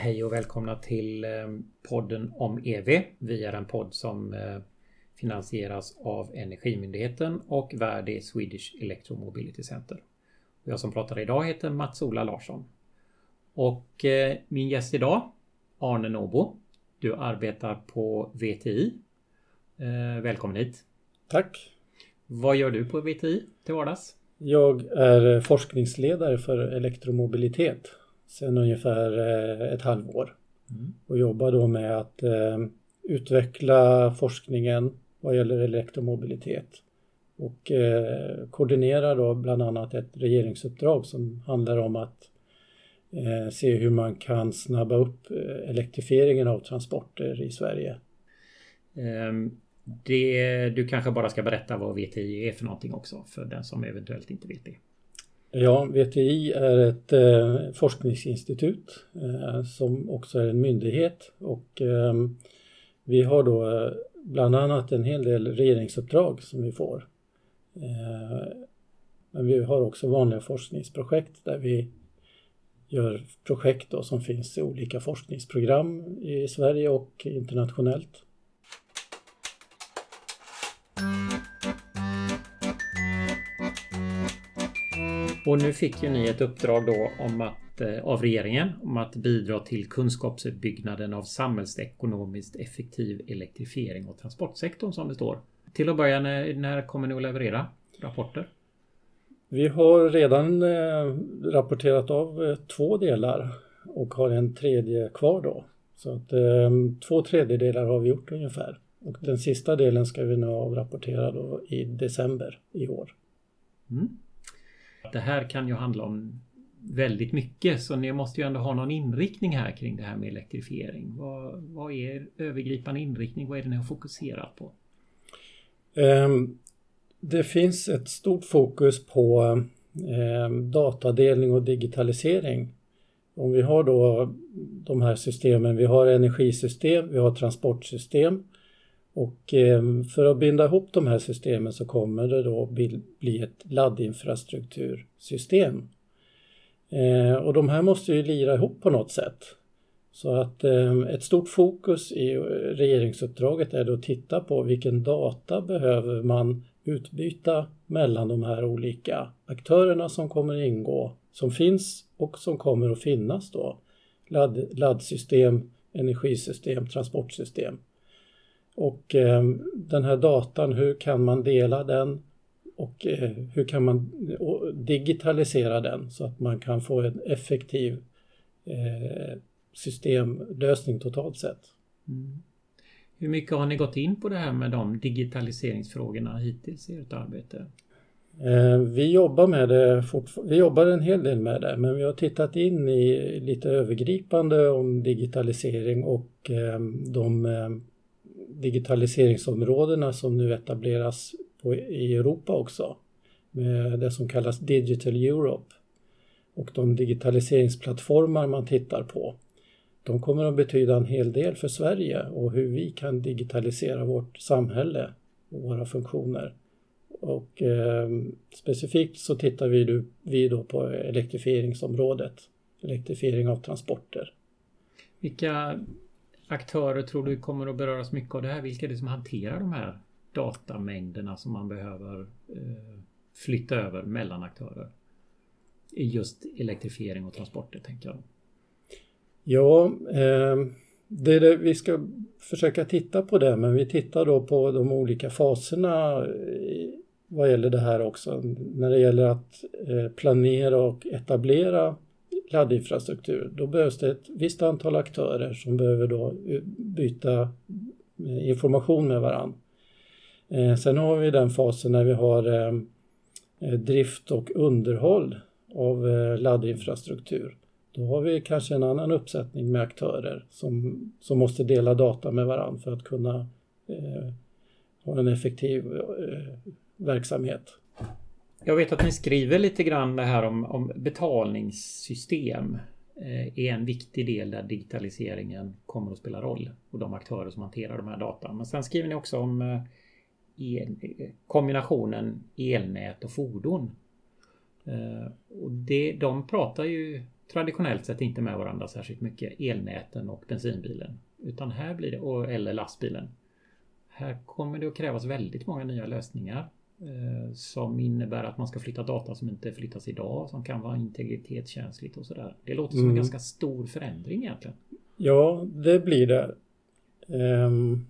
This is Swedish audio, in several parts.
Hej och välkomna till eh, podden om EV. Vi är en podd som eh, finansieras av Energimyndigheten och värd är Swedish Electromobility Center. Jag som pratar idag heter Mats-Ola Larsson. Och eh, min gäst idag, Arne Nobo. Du arbetar på VTI. Välkommen hit! Tack! Vad gör du på VTI till vardags? Jag är forskningsledare för elektromobilitet sedan ungefär eh, ett halvår. Mm. Och jobbar då med att eh, utveckla forskningen vad gäller elektromobilitet. Och eh, koordinerar då bland annat ett regeringsuppdrag som handlar om att eh, se hur man kan snabba upp elektrifieringen av transporter i Sverige. Um, det, du kanske bara ska berätta vad VTI är för någonting också för den som eventuellt inte vet det. Ja, VTI är ett eh, forskningsinstitut eh, som också är en myndighet och eh, vi har då eh, bland annat en hel del regeringsuppdrag som vi får. Eh, men vi har också vanliga forskningsprojekt där vi gör projekt då som finns i olika forskningsprogram i Sverige och internationellt. Och nu fick ju ni ett uppdrag då om att, eh, av regeringen om att bidra till kunskapsuppbyggnaden av samhällsekonomiskt effektiv elektrifiering av transportsektorn som det står. Till att börja, när, när kommer ni att leverera rapporter? Vi har redan eh, rapporterat av eh, två delar och har en tredje kvar då. Så att två tredjedelar har vi gjort ungefär. Och den sista delen ska vi nu avrapportera då i december i år. Mm. Det här kan ju handla om väldigt mycket så ni måste ju ändå ha någon inriktning här kring det här med elektrifiering. Vad, vad är er övergripande inriktning? Vad är det ni har fokuserat på? Ehm, det finns ett stort fokus på ehm, datadelning och digitalisering. Om vi har då de här systemen, vi har energisystem, vi har transportsystem och ehm, för att binda ihop de här systemen så kommer det då bli ett laddinfrastruktursystem. Eh, och de här måste ju lira ihop på något sätt. Så att ehm, ett stort fokus i eh, regeringsuppdraget är då att titta på vilken data behöver man utbyta mellan de här olika aktörerna som kommer ingå, som finns och som kommer att finnas då. Ladd, laddsystem, energisystem, transportsystem. Och eh, den här datan, hur kan man dela den och eh, hur kan man digitalisera den så att man kan få en effektiv eh, systemlösning totalt sett. Mm. Hur mycket har ni gått in på det här med de digitaliseringsfrågorna hittills i ert arbete? Eh, vi jobbar med det vi jobbar en hel del med det men vi har tittat in i lite övergripande om digitalisering och eh, de eh, digitaliseringsområdena som nu etableras på, i Europa också. Med det som kallas Digital Europe. Och de digitaliseringsplattformar man tittar på. De kommer att betyda en hel del för Sverige och hur vi kan digitalisera vårt samhälle och våra funktioner. Och eh, specifikt så tittar vi, vi då på elektrifieringsområdet, elektrifiering av transporter. Vilka aktörer tror du kommer att beröras mycket av det här? Vilka är det som hanterar de här datamängderna som man behöver eh, flytta över mellan aktörer? I just elektrifiering och transporter tänker jag. Ja, eh, det det, vi ska försöka titta på det men vi tittar då på de olika faserna eh, vad gäller det här också. När det gäller att eh, planera och etablera laddinfrastruktur, då behövs det ett visst antal aktörer som behöver då eh, byta eh, information med varandra. Eh, sen har vi den fasen när vi har drift och underhåll av laddinfrastruktur. Då har vi kanske en annan uppsättning med aktörer som, som måste dela data med varandra för att kunna eh, ha en effektiv eh, verksamhet. Jag vet att ni skriver lite grann det här om, om betalningssystem eh, är en viktig del där digitaliseringen kommer att spela roll och de aktörer som hanterar de här datan. Men sen skriver ni också om eh, eh, kombinationen elnät och fordon. Och det, de pratar ju traditionellt sett inte med varandra särskilt mycket, elnäten och bensinbilen. Utan här blir det, eller lastbilen. Här kommer det att krävas väldigt många nya lösningar som innebär att man ska flytta data som inte flyttas idag, som kan vara integritetskänsligt och sådär. Det låter som mm. en ganska stor förändring egentligen. Ja, det blir det. Um,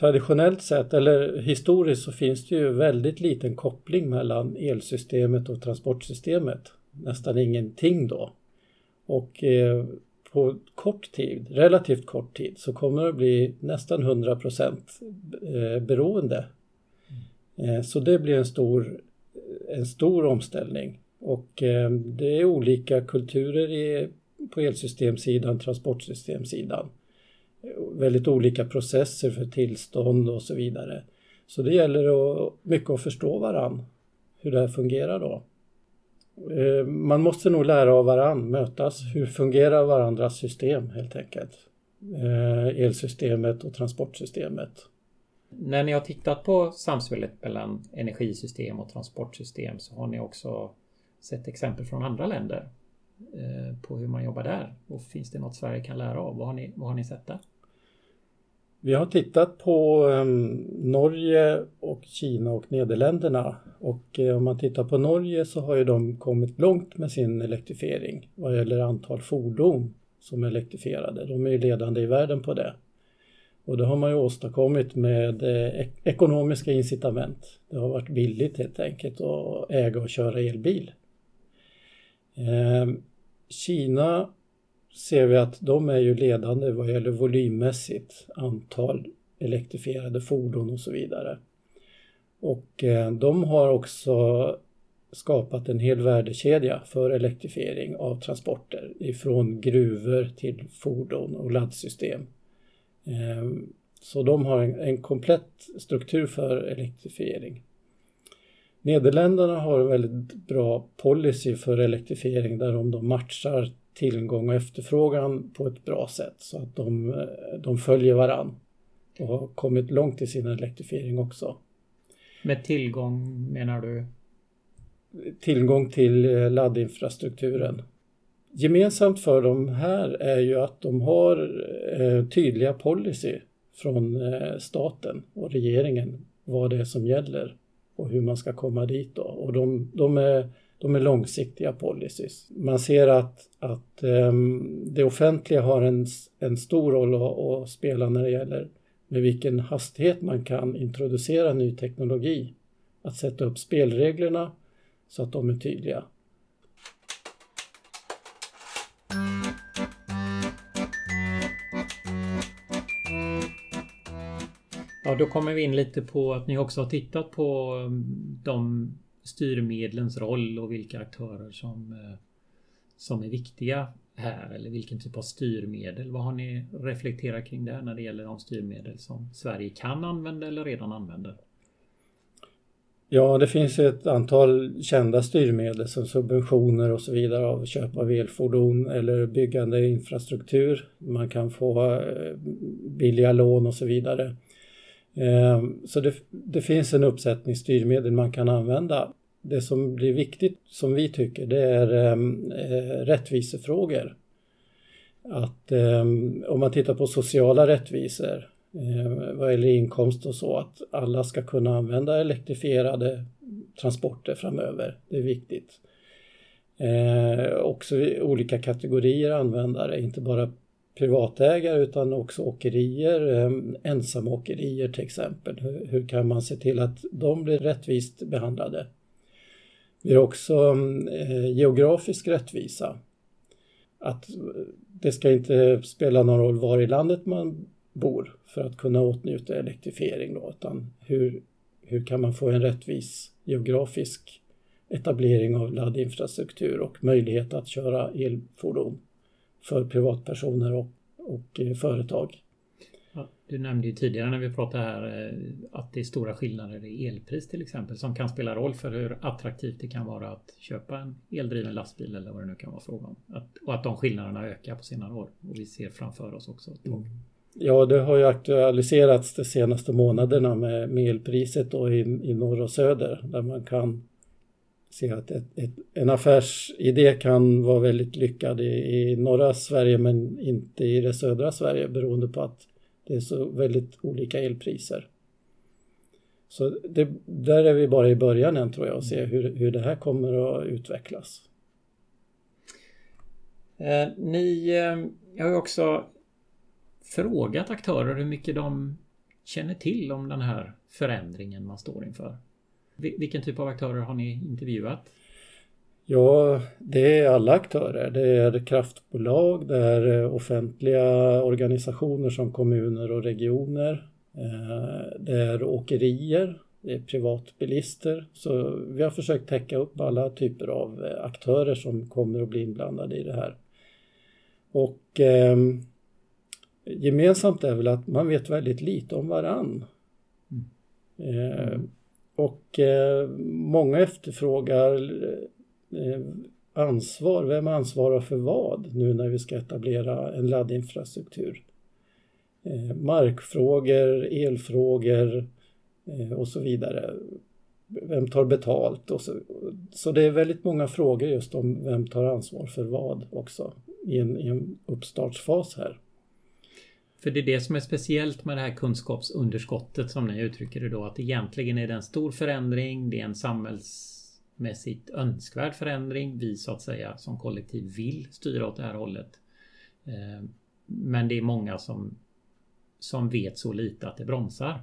traditionellt sett, eller historiskt, så finns det ju väldigt liten koppling mellan elsystemet och transportsystemet. Nästan ingenting då. Och eh, på kort tid, relativt kort tid, så kommer det bli nästan 100 procent eh, beroende. Eh, så det blir en stor, eh, en stor omställning. Och eh, det är olika kulturer i, på elsystemsidan, transportsystemsidan. Väldigt olika processer för tillstånd och så vidare. Så det gäller att, mycket att förstå varann, hur det här fungerar då. Man måste nog lära av varann, mötas. Hur fungerar varandras system helt enkelt? Elsystemet och transportsystemet. När ni har tittat på samspelet mellan energisystem och transportsystem så har ni också sett exempel från andra länder eh, på hur man jobbar där. Och finns det något Sverige kan lära av? Vad har ni, vad har ni sett där? Vi har tittat på ehm, Norge och Kina och Nederländerna och eh, om man tittar på Norge så har ju de kommit långt med sin elektrifiering vad gäller antal fordon som är elektrifierade. De är ju ledande i världen på det. Och det har man ju åstadkommit med eh, ekonomiska incitament. Det har varit billigt helt enkelt att äga och köra elbil. Eh, Kina ser vi att de är ju ledande vad gäller volymmässigt antal elektrifierade fordon och så vidare. Och eh, de har också skapat en hel värdekedja för elektrifiering av transporter ifrån gruvor till fordon och laddsystem. Ehm, så de har en komplett struktur för elektrifiering. Nederländerna har en väldigt bra policy för elektrifiering där de matchar tillgång och efterfrågan på ett bra sätt så att de, de följer varann och har kommit långt i sin elektrifiering också. Med tillgång menar du? Tillgång till eh, laddinfrastrukturen. Gemensamt för de här är ju att de har eh, tydliga policy från eh, staten och regeringen vad det är som gäller och hur man ska komma dit då. Och de, de är de är långsiktiga policies. Man ser att, att ehm, det offentliga har en, en stor roll att, att, spela när det gäller med vilken hastighet man kan introducera ny teknologi. Att sätta upp spelreglerna så att de är tydliga. Då kommer vi in lite på att ni också har tittat på mm, de styrmedlens roll och vilka aktörer som, eh, som är viktiga här eller vilken typ av styrmedel. Vad har ni reflekterat kring det när det gäller de styrmedel som Sverige kan använda eller redan använder? Ja, det finns ett antal kända styrmedel som subventioner och så vidare av köp av elfordon eller byggande infrastruktur. Man kan få eh, billiga lån och så vidare. Ehm, så det, det, finns en uppsättning styrmedel man kan använda. Det som blir viktigt som vi tycker det är ehm, eh, rättvisefrågor. Att ehm, om man tittar på sociala rättvisor vad gäller inkomst och så att alla ska kunna använda elektrifierade transporter framöver. Det är viktigt. Eh, också olika kategorier användare, inte bara privatägare utan också åkerier, eh, ensamåkerier till exempel. Hur, hur, kan man se till att de blir rättvist behandlade? Vi har också eh, geografisk rättvisa. Att eh, det ska inte spela någon roll var i landet man bor för att kunna åtnjuta elektrifiering då, utan hur, hur kan man få en rättvis geografisk etablering av laddinfrastruktur och möjlighet att köra elfordon för privatpersoner och, och eh, företag. Ja, du nämnde ju tidigare när vi pratade här eh, att det är stora skillnader i elpris till exempel som kan spela roll för hur attraktivt det kan vara att köpa en eldriven lastbil eller vad det nu kan vara frågan om. Att, och att de skillnaderna ökar på senare år och vi ser framför oss också. Mm. Ja, det har ju aktualiserats de senaste månaderna med, med elpriset då i, i norr och söder där man kan se att ett, ett, en affärsidé kan vara väldigt lyckad i, i norra Sverige men inte i det södra Sverige beroende på att det är så väldigt olika elpriser. Så det, där är vi bara i början än tror jag och se hur, hur det här kommer att utvecklas. Eh, ni eh, har ju också frågat aktörer hur mycket de känner till om den här förändringen man står inför. Vilken typ av aktörer har ni intervjuat? Ja, det är alla aktörer. Det är kraftbolag, det är eh, offentliga organisationer som kommuner och regioner. Eh, det är åkerier, det är privatbilister. Så vi har försökt täcka upp alla typer av eh, aktörer som kommer att bli inblandade i det här. Och eh, gemensamt är väl att man vet väldigt lite om varann. Mm. Eh, och eh, många efterfrågar eh, ansvar. Vem ansvarar för vad nu när vi ska etablera en laddinfrastruktur? Eh, markfrågor, elfrågor eh, och så vidare. Vem tar betalt? Och så, så det är väldigt många frågor just om vem tar ansvar för vad också i en, i en uppstartsfas här. För det är det som är speciellt med det här kunskapsunderskottet som ni uttrycker det då. Att egentligen är det en stor förändring. Det är en samhällsmässigt önskvärd förändring. Vi så att säga som kollektiv vill styra åt det här hållet. Eh, men det är många som, som vet så lite att det bromsar.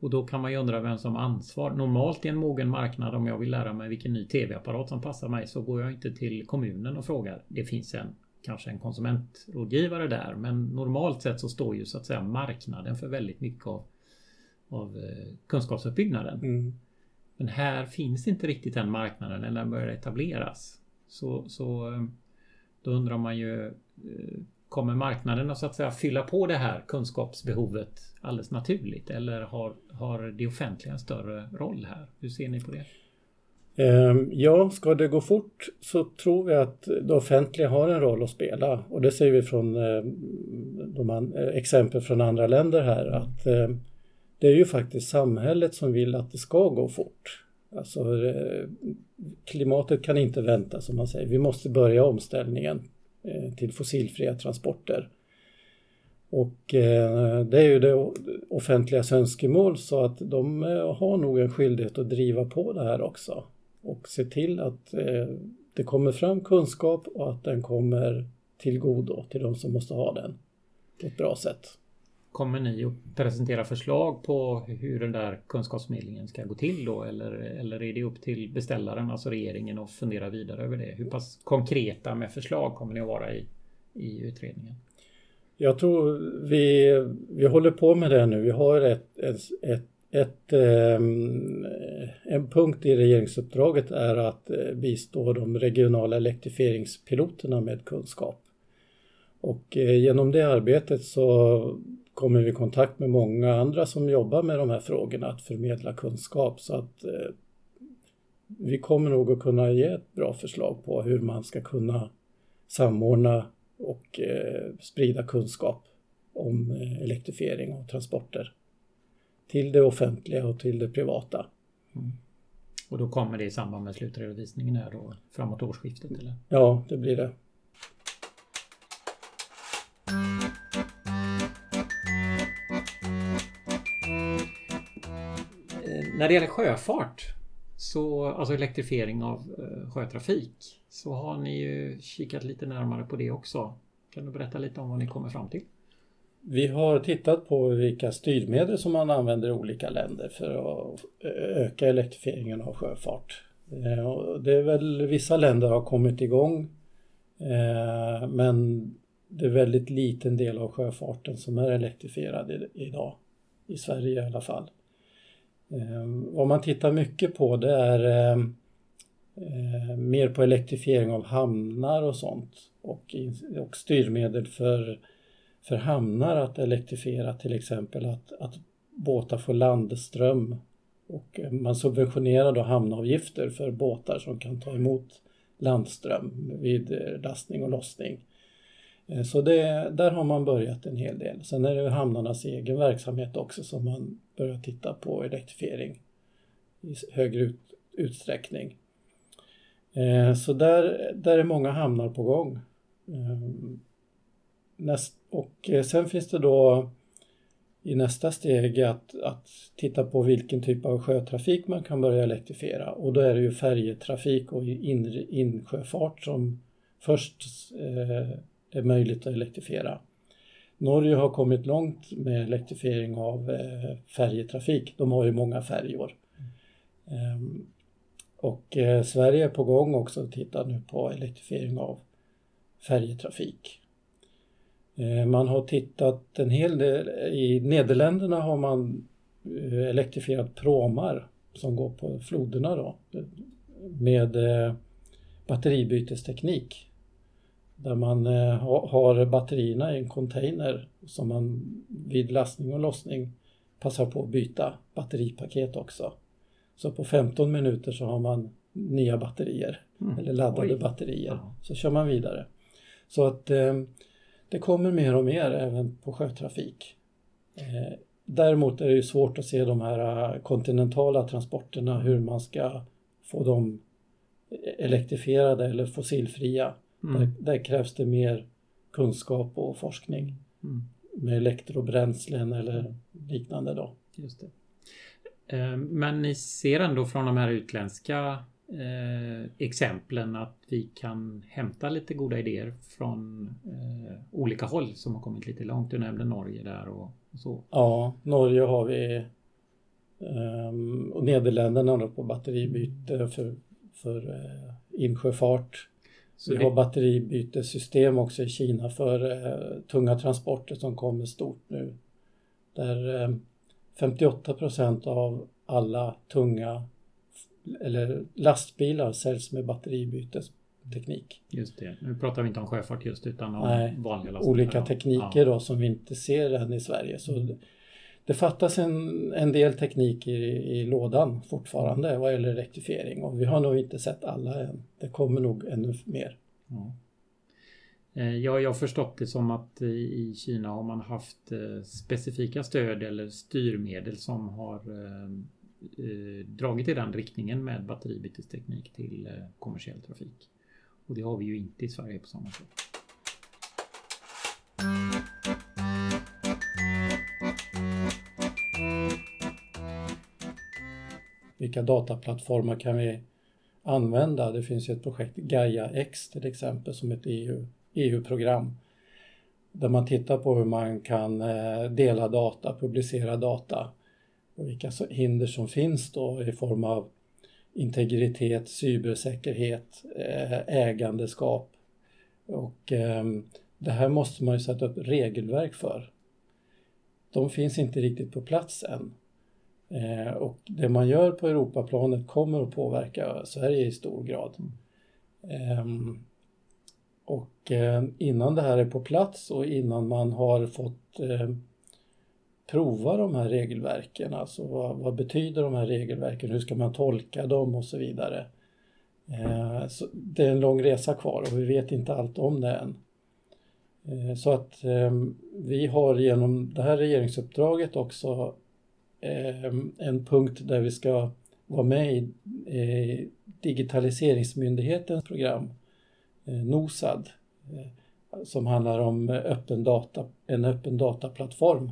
Och då kan man ju undra vem som har ansvar. Normalt i en mogen marknad om jag vill lära mig vilken ny tv-apparat som passar mig så går jag inte till kommunen och frågar. Det finns en kanske en konsumentrådgivare där. Men normalt sett så står ju så att säga marknaden för väldigt mycket av, av eh, kunskapsuppbyggnaden. Mm. Men här finns inte riktigt den marknaden när den börjar etableras. Så, så eh, då undrar man ju eh, Kommer marknaden att så att säga fylla på det här kunskapsbehovet alldeles naturligt eller har, har det offentliga en större roll här? Hur ser ni på det? Ehm, ja, ska det gå fort så tror vi att det offentliga har en roll att spela och det ser vi från ehm, de eh, exempel från andra länder här att ehm, det är ju faktiskt samhället som vill att det ska gå fort. Alltså eh, klimatet kan inte vänta som man säger. Vi måste börja omställningen eh, till fossilfria transporter. Och det är ju det offentligas önskemål så att de har nog en skyldighet att driva på det här också och se till att eh, det kommer fram kunskap och att den kommer till godo till de som måste ha den på ett bra sätt. Kommer ni att presentera förslag på hur den där kunskapsförmedlingen ska gå till då? Eller, eller är det upp till beställaren, alltså regeringen, att fundera vidare över det? Hur pass konkreta med förslag kommer ni att vara i, i utredningen? Jag tror vi, vi håller på med det nu. Vi har ett, ett, ett ett, ehm, en punkt i regeringsuppdraget är att eh, bistå de regionala elektrifieringspiloterna med kunskap. Och eh, genom det arbetet så kommer vi i kontakt med många andra som jobbar med de här frågorna att förmedla kunskap så att eh, vi kommer nog att kunna ge ett bra förslag på hur man ska kunna samordna och eh, sprida kunskap om eh, elektrifiering och transporter till det offentliga och till det privata. Mm. Och då kommer det i samband med slutredovisningen här då framåt årsskiftet? Eller? Ja, det blir det. Eh, när det gäller sjöfart, så, alltså elektrifiering av eh, sjötrafik, så har ni ju kikat lite närmare på det också. Kan du berätta lite om vad ni kommer fram till? Vi har tittat på vilka styrmedel som man använder i olika länder för att eh, öka elektrifieringen av sjöfart. Eh, det är väl vissa länder har kommit igång eh, men det är väldigt liten del av sjöfarten som är elektrifierad idag. I Sverige i alla fall. Vad man tittar mycket på det är mer på elektrifiering av hamnar och sånt och, och styrmedel för för hamnar att elektrifiera till exempel att, att båtar får landström och man subventionerar då hamnavgifter för båtar som kan ta emot landström vid lastning och lossning. Eh, så det, där har man börjat en hel del. Sen är det hamnarnas egen verksamhet också som man börjar titta på elektrifiering i högre ut, utsträckning. Eh, så där, där är många hamnar på gång. Ehm, Näst, och eh, sen finns det då i nästa steg att, att titta på vilken typ av sjötrafik man kan börja elektrifiera och då är det ju färjetrafik och in, insjöfart som först eh, är möjligt att elektrifiera. Norge har kommit långt med elektrifiering av eh, färjetrafik. De har ju många färjor. Mm. och eh, Sverige är på gång också att titta nu på elektrifiering av färjetrafik. Eh, man har tittat en hel del, i Nederländerna har man eh, elektrifierat pråmar som går på floderna då med eh, batteribytesteknik. Där man har batterierna i en container som man vid lastning och lossning passar på att byta batteripaket också. Så på 15 minuter så har man nya batterier mm. eller laddade Oj. batterier. Ja. Så kör man vidare. Så att det kommer mer och mer även på sjötrafik. Eh, däremot är det ju svårt att se de här eh, kontinentala transporterna, hur man ska få dem elektrifierade eller fossilfria. Mm. Där, där, krävs det mer kunskap och forskning mm. med elektrobränslen eller liknande. Då. Just det. Eh, men ni ser ändå från de här utländska eh, exemplen att vi kan hämta lite goda idéer från eh, olika håll som har kommit lite långt. Du nämnde Norge där och, och så. Ja, Norge har vi um, och Nederländerna då på batteribyte för, för uh, insjöfart. Så vi det... har batteribytessystem också i Kina för uh, tunga transporter som kommer stort nu. Där uh, 58 procent av alla tunga eller lastbilar säljs med batteribytesteknik. Just det. Nu pratar vi inte om sjöfart just utan om Nej, vanliga lastbilar. Olika tekniker ja. då som vi inte ser än i Sverige. Så det, det fattas en, en del teknik i, i lådan fortfarande vad gäller elektrifiering och vi har nog inte sett alla än. Det kommer nog ännu mer. Ja. Eh, ja, jag har förstått det som att i Kina har man haft eh, specifika stöd eller styrmedel som har eh, eh, Eh, dragit i den riktningen med batteribytesteknik till eh, kommersiell trafik. Och det har vi ju inte i Sverige på samma sätt. Vilka dataplattformar kan vi använda? Det finns ju ett projekt Gaia X till exempel som ett EU, EU-program där man tittar på hur man kan eh, dela data, publicera data och vilka hinder som finns då i form av integritet, cybersäkerhet, eh, ägandeskap. Och ehm, det här måste man ju sätta upp regelverk för. De finns inte riktigt på plats än. Eh, och det man gör på Europaplanet kommer att påverka Sverige i stor grad. Ehm, och eh, innan det här är på plats och innan man har fått ehm, prova de här regelverken. Alltså vad, vad, betyder de här regelverken? Hur ska man tolka dem och så vidare. Eh, så det är en lång resa kvar och vi vet inte allt om det än. Eh, så att eh, vi har genom det här regeringsuppdraget också ehm, en punkt där vi ska vara med i eh, digitaliseringsmyndighetens program, eh, NOSAD, eh, som handlar om öppen data, en öppen dataplattform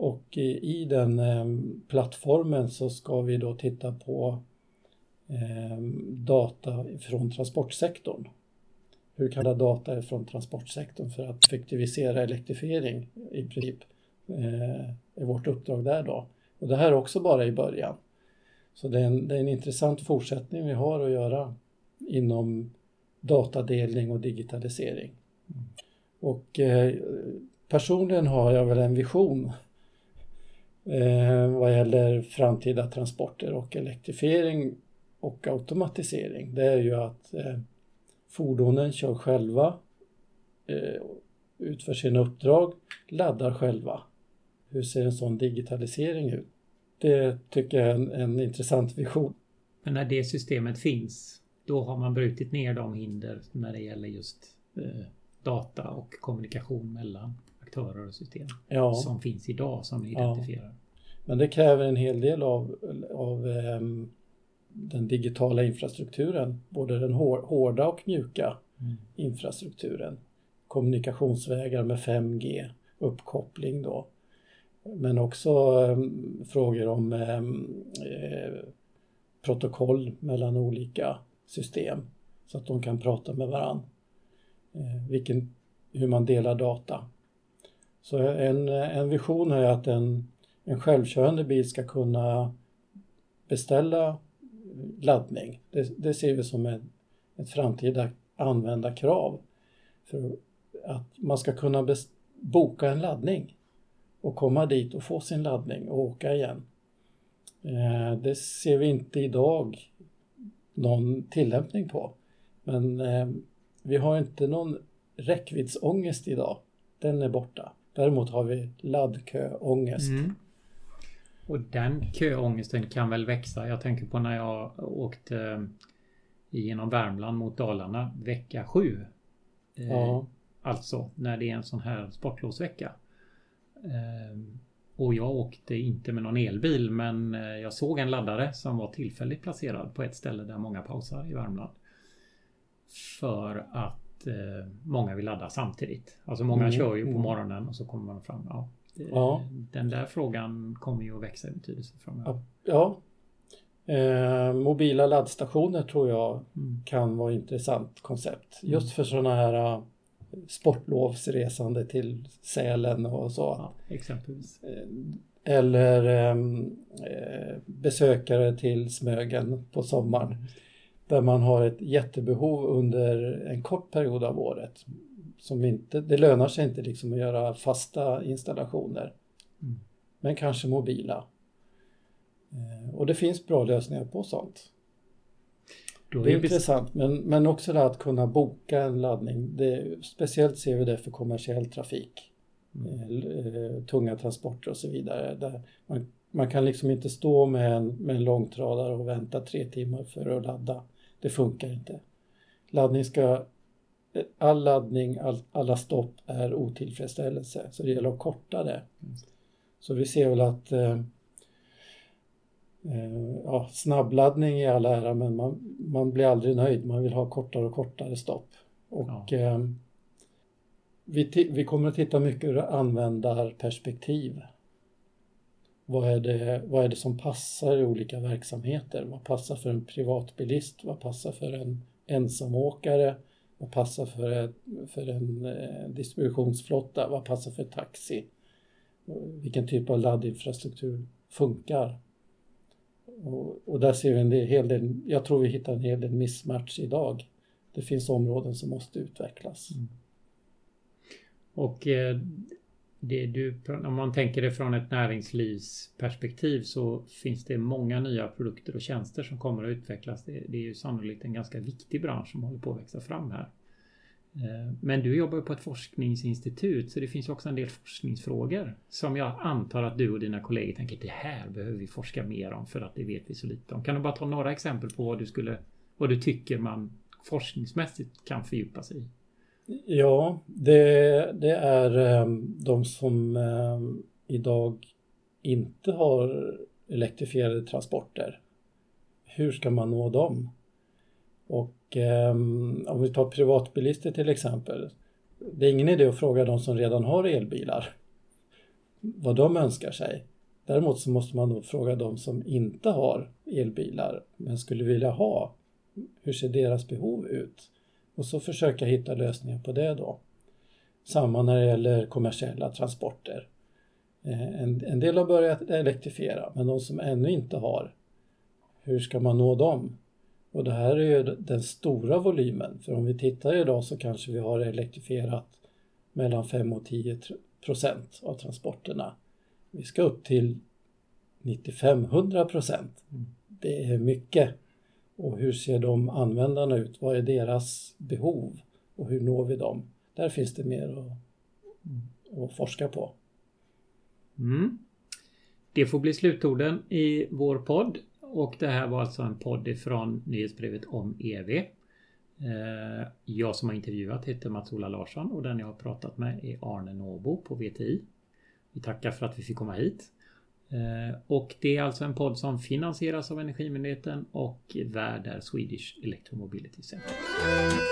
och i den ehm, plattformen så ska vi då titta på ehm, data från transportsektorn. Hur kan data från transportsektorn för att effektivisera elektrifiering i princip eh, är vårt uppdrag där då. Och det här är också bara i början. Så det är, en, det är en intressant fortsättning vi har att göra inom datadelning och digitalisering. Mm. Och eh, personligen har jag väl en vision eh, vad gäller framtida transporter och elektrifiering och automatisering. Det är ju att eh, fordonen kör själva, eh, utför sina uppdrag, laddar själva. Hur ser en sån digitalisering ut? Det tycker jag är en, en intressant vision. Men när det systemet finns, då har man brutit ner de hinder när det gäller just eh, data och kommunikation mellan aktörer och system ja. som finns idag som ni identifierar. Ja. Men det kräver en hel del av, av um, den digitala infrastrukturen, både den hårda och mjuka mm. infrastrukturen. Kommunikationsvägar med 5G, uppkoppling då. Men också eh, frågor om eh, eh, protokoll mellan olika system så att de kan prata med varandra. Eh, vilken, hur man delar data. Så en, en vision är att en, en självkörande bil ska kunna beställa laddning. Det, det ser vi som ett, ett framtida användarkrav. För att man ska kunna boka en laddning och komma dit och få sin laddning och åka igen. Eh, det ser vi inte idag någon tillämpning på. Men eh, vi har inte någon räckviddsångest idag. Den är borta. Däremot har vi laddköångest. Mm. Och den köångesten kan väl växa. Jag tänker på när jag åkte eh, genom Värmland mot Dalarna vecka 7. Ja. Alltså när det är en sån här sportlovsvecka. Ehm, och jag åkte inte med någon elbil men eh, jag såg en laddare som var tillfälligt placerad på ett ställe där många pausar i Värmland. För att eh, många vill ladda samtidigt. Alltså många mm. kör ju på mm. morgonen och så kommer man fram. Ja, ja. Den där frågan kommer ju att växa i betydelse framöver. Ja. Eh, mobila laddstationer tror jag mm. kan vara ett intressant koncept. Just mm. för sådana här sportlovsresande till Sälen och så. Ja, exempelvis. Eh, eller ehm, eh, besökare till Smögen på sommaren. Mm. Där man har ett jättebehov under en kort period av året. Som inte, det lönar sig inte liksom att göra fasta installationer. Mm. Men kanske mobila. Eh, och det finns bra lösningar på sånt. Då det är intressant, men, men också det att kunna boka en laddning. Det, speciellt ser vi det för kommersiell trafik. Mm. Eh, tunga transporter och så vidare. Där man, man kan liksom inte stå med en, med en långtradare och vänta tre timmar för att ladda. Det funkar inte. Laddning ska, all laddning, all, alla stopp är otillfredsställelse. Så det gäller att korta det. Mm. Så vi ser väl att eh, Eh, ja, snabbladdning i all ära men man, man blir aldrig nöjd. Man vill ha kortare och kortare stopp. Och ja. eh, vi, vi kommer att titta mycket ur användarperspektiv. Vad är, det, vad är det som passar i olika verksamheter? Vad passar för en privatbilist? Vad passar för en ensamåkare? Vad passar för, för en eh, distributionsflotta? Vad passar för taxi? Vilken typ av laddinfrastruktur funkar? Och, och, där ser vi en hel del, jag tror vi hittar en hel del missmatch idag. Det finns områden som måste utvecklas. Mm. Och eh, det du, om man tänker det från ett näringslivsperspektiv så finns det många nya produkter och tjänster som kommer att utvecklas. Det, det är ju sannolikt en ganska viktig bransch som håller på att växa fram här. Eh, men du jobbar på ett forskningsinstitut så det finns också en del forskningsfrågor som jag antar att du och dina kollegor tänker det här behöver vi forska mer om för att det vet vi så lite om. Kan du bara ta några exempel på vad du skulle vad du tycker man forskningsmässigt kan fördjupa sig i? Ja, det, det är ehm, de som ehm, idag inte har elektrifierade transporter. Hur ska man nå dem? Och ehm, om vi tar privatbilister till exempel. Det är ingen idé att fråga de som redan har elbilar vad de önskar sig. Däremot så måste man nog fråga de som inte har elbilar men skulle vilja ha. Hur ser deras behov ut? Och så försöka hitta lösningar på det då. Samma när det gäller kommersiella transporter. Eh, en, en del har börjat elektrifiera men de som ännu inte har, hur ska man nå dem? Och det här är ju den stora volymen. För om vi tittar idag så kanske vi har elektrifierat mellan 5 och 10 procent av transporterna. Vi ska upp till 95-100 procent. Mm. Det är mycket. Och hur ser de användarna ut? Vad är deras behov? Och hur når vi dem? Där finns det mer att, att forska på. Mm. Det får bli slutorden i vår podd. Och det här var alltså en podd ifrån nyhetsbrevet om EV. Eh, jag som har intervjuat heter Mats-Ola Larsson och den jag har pratat med är Arne Nåbo på VTI. Vi tackar för att vi fick komma hit. Eh, och det är alltså en podd som finansieras av Energimyndigheten och värd är Swedish Electromobility Center. Mm.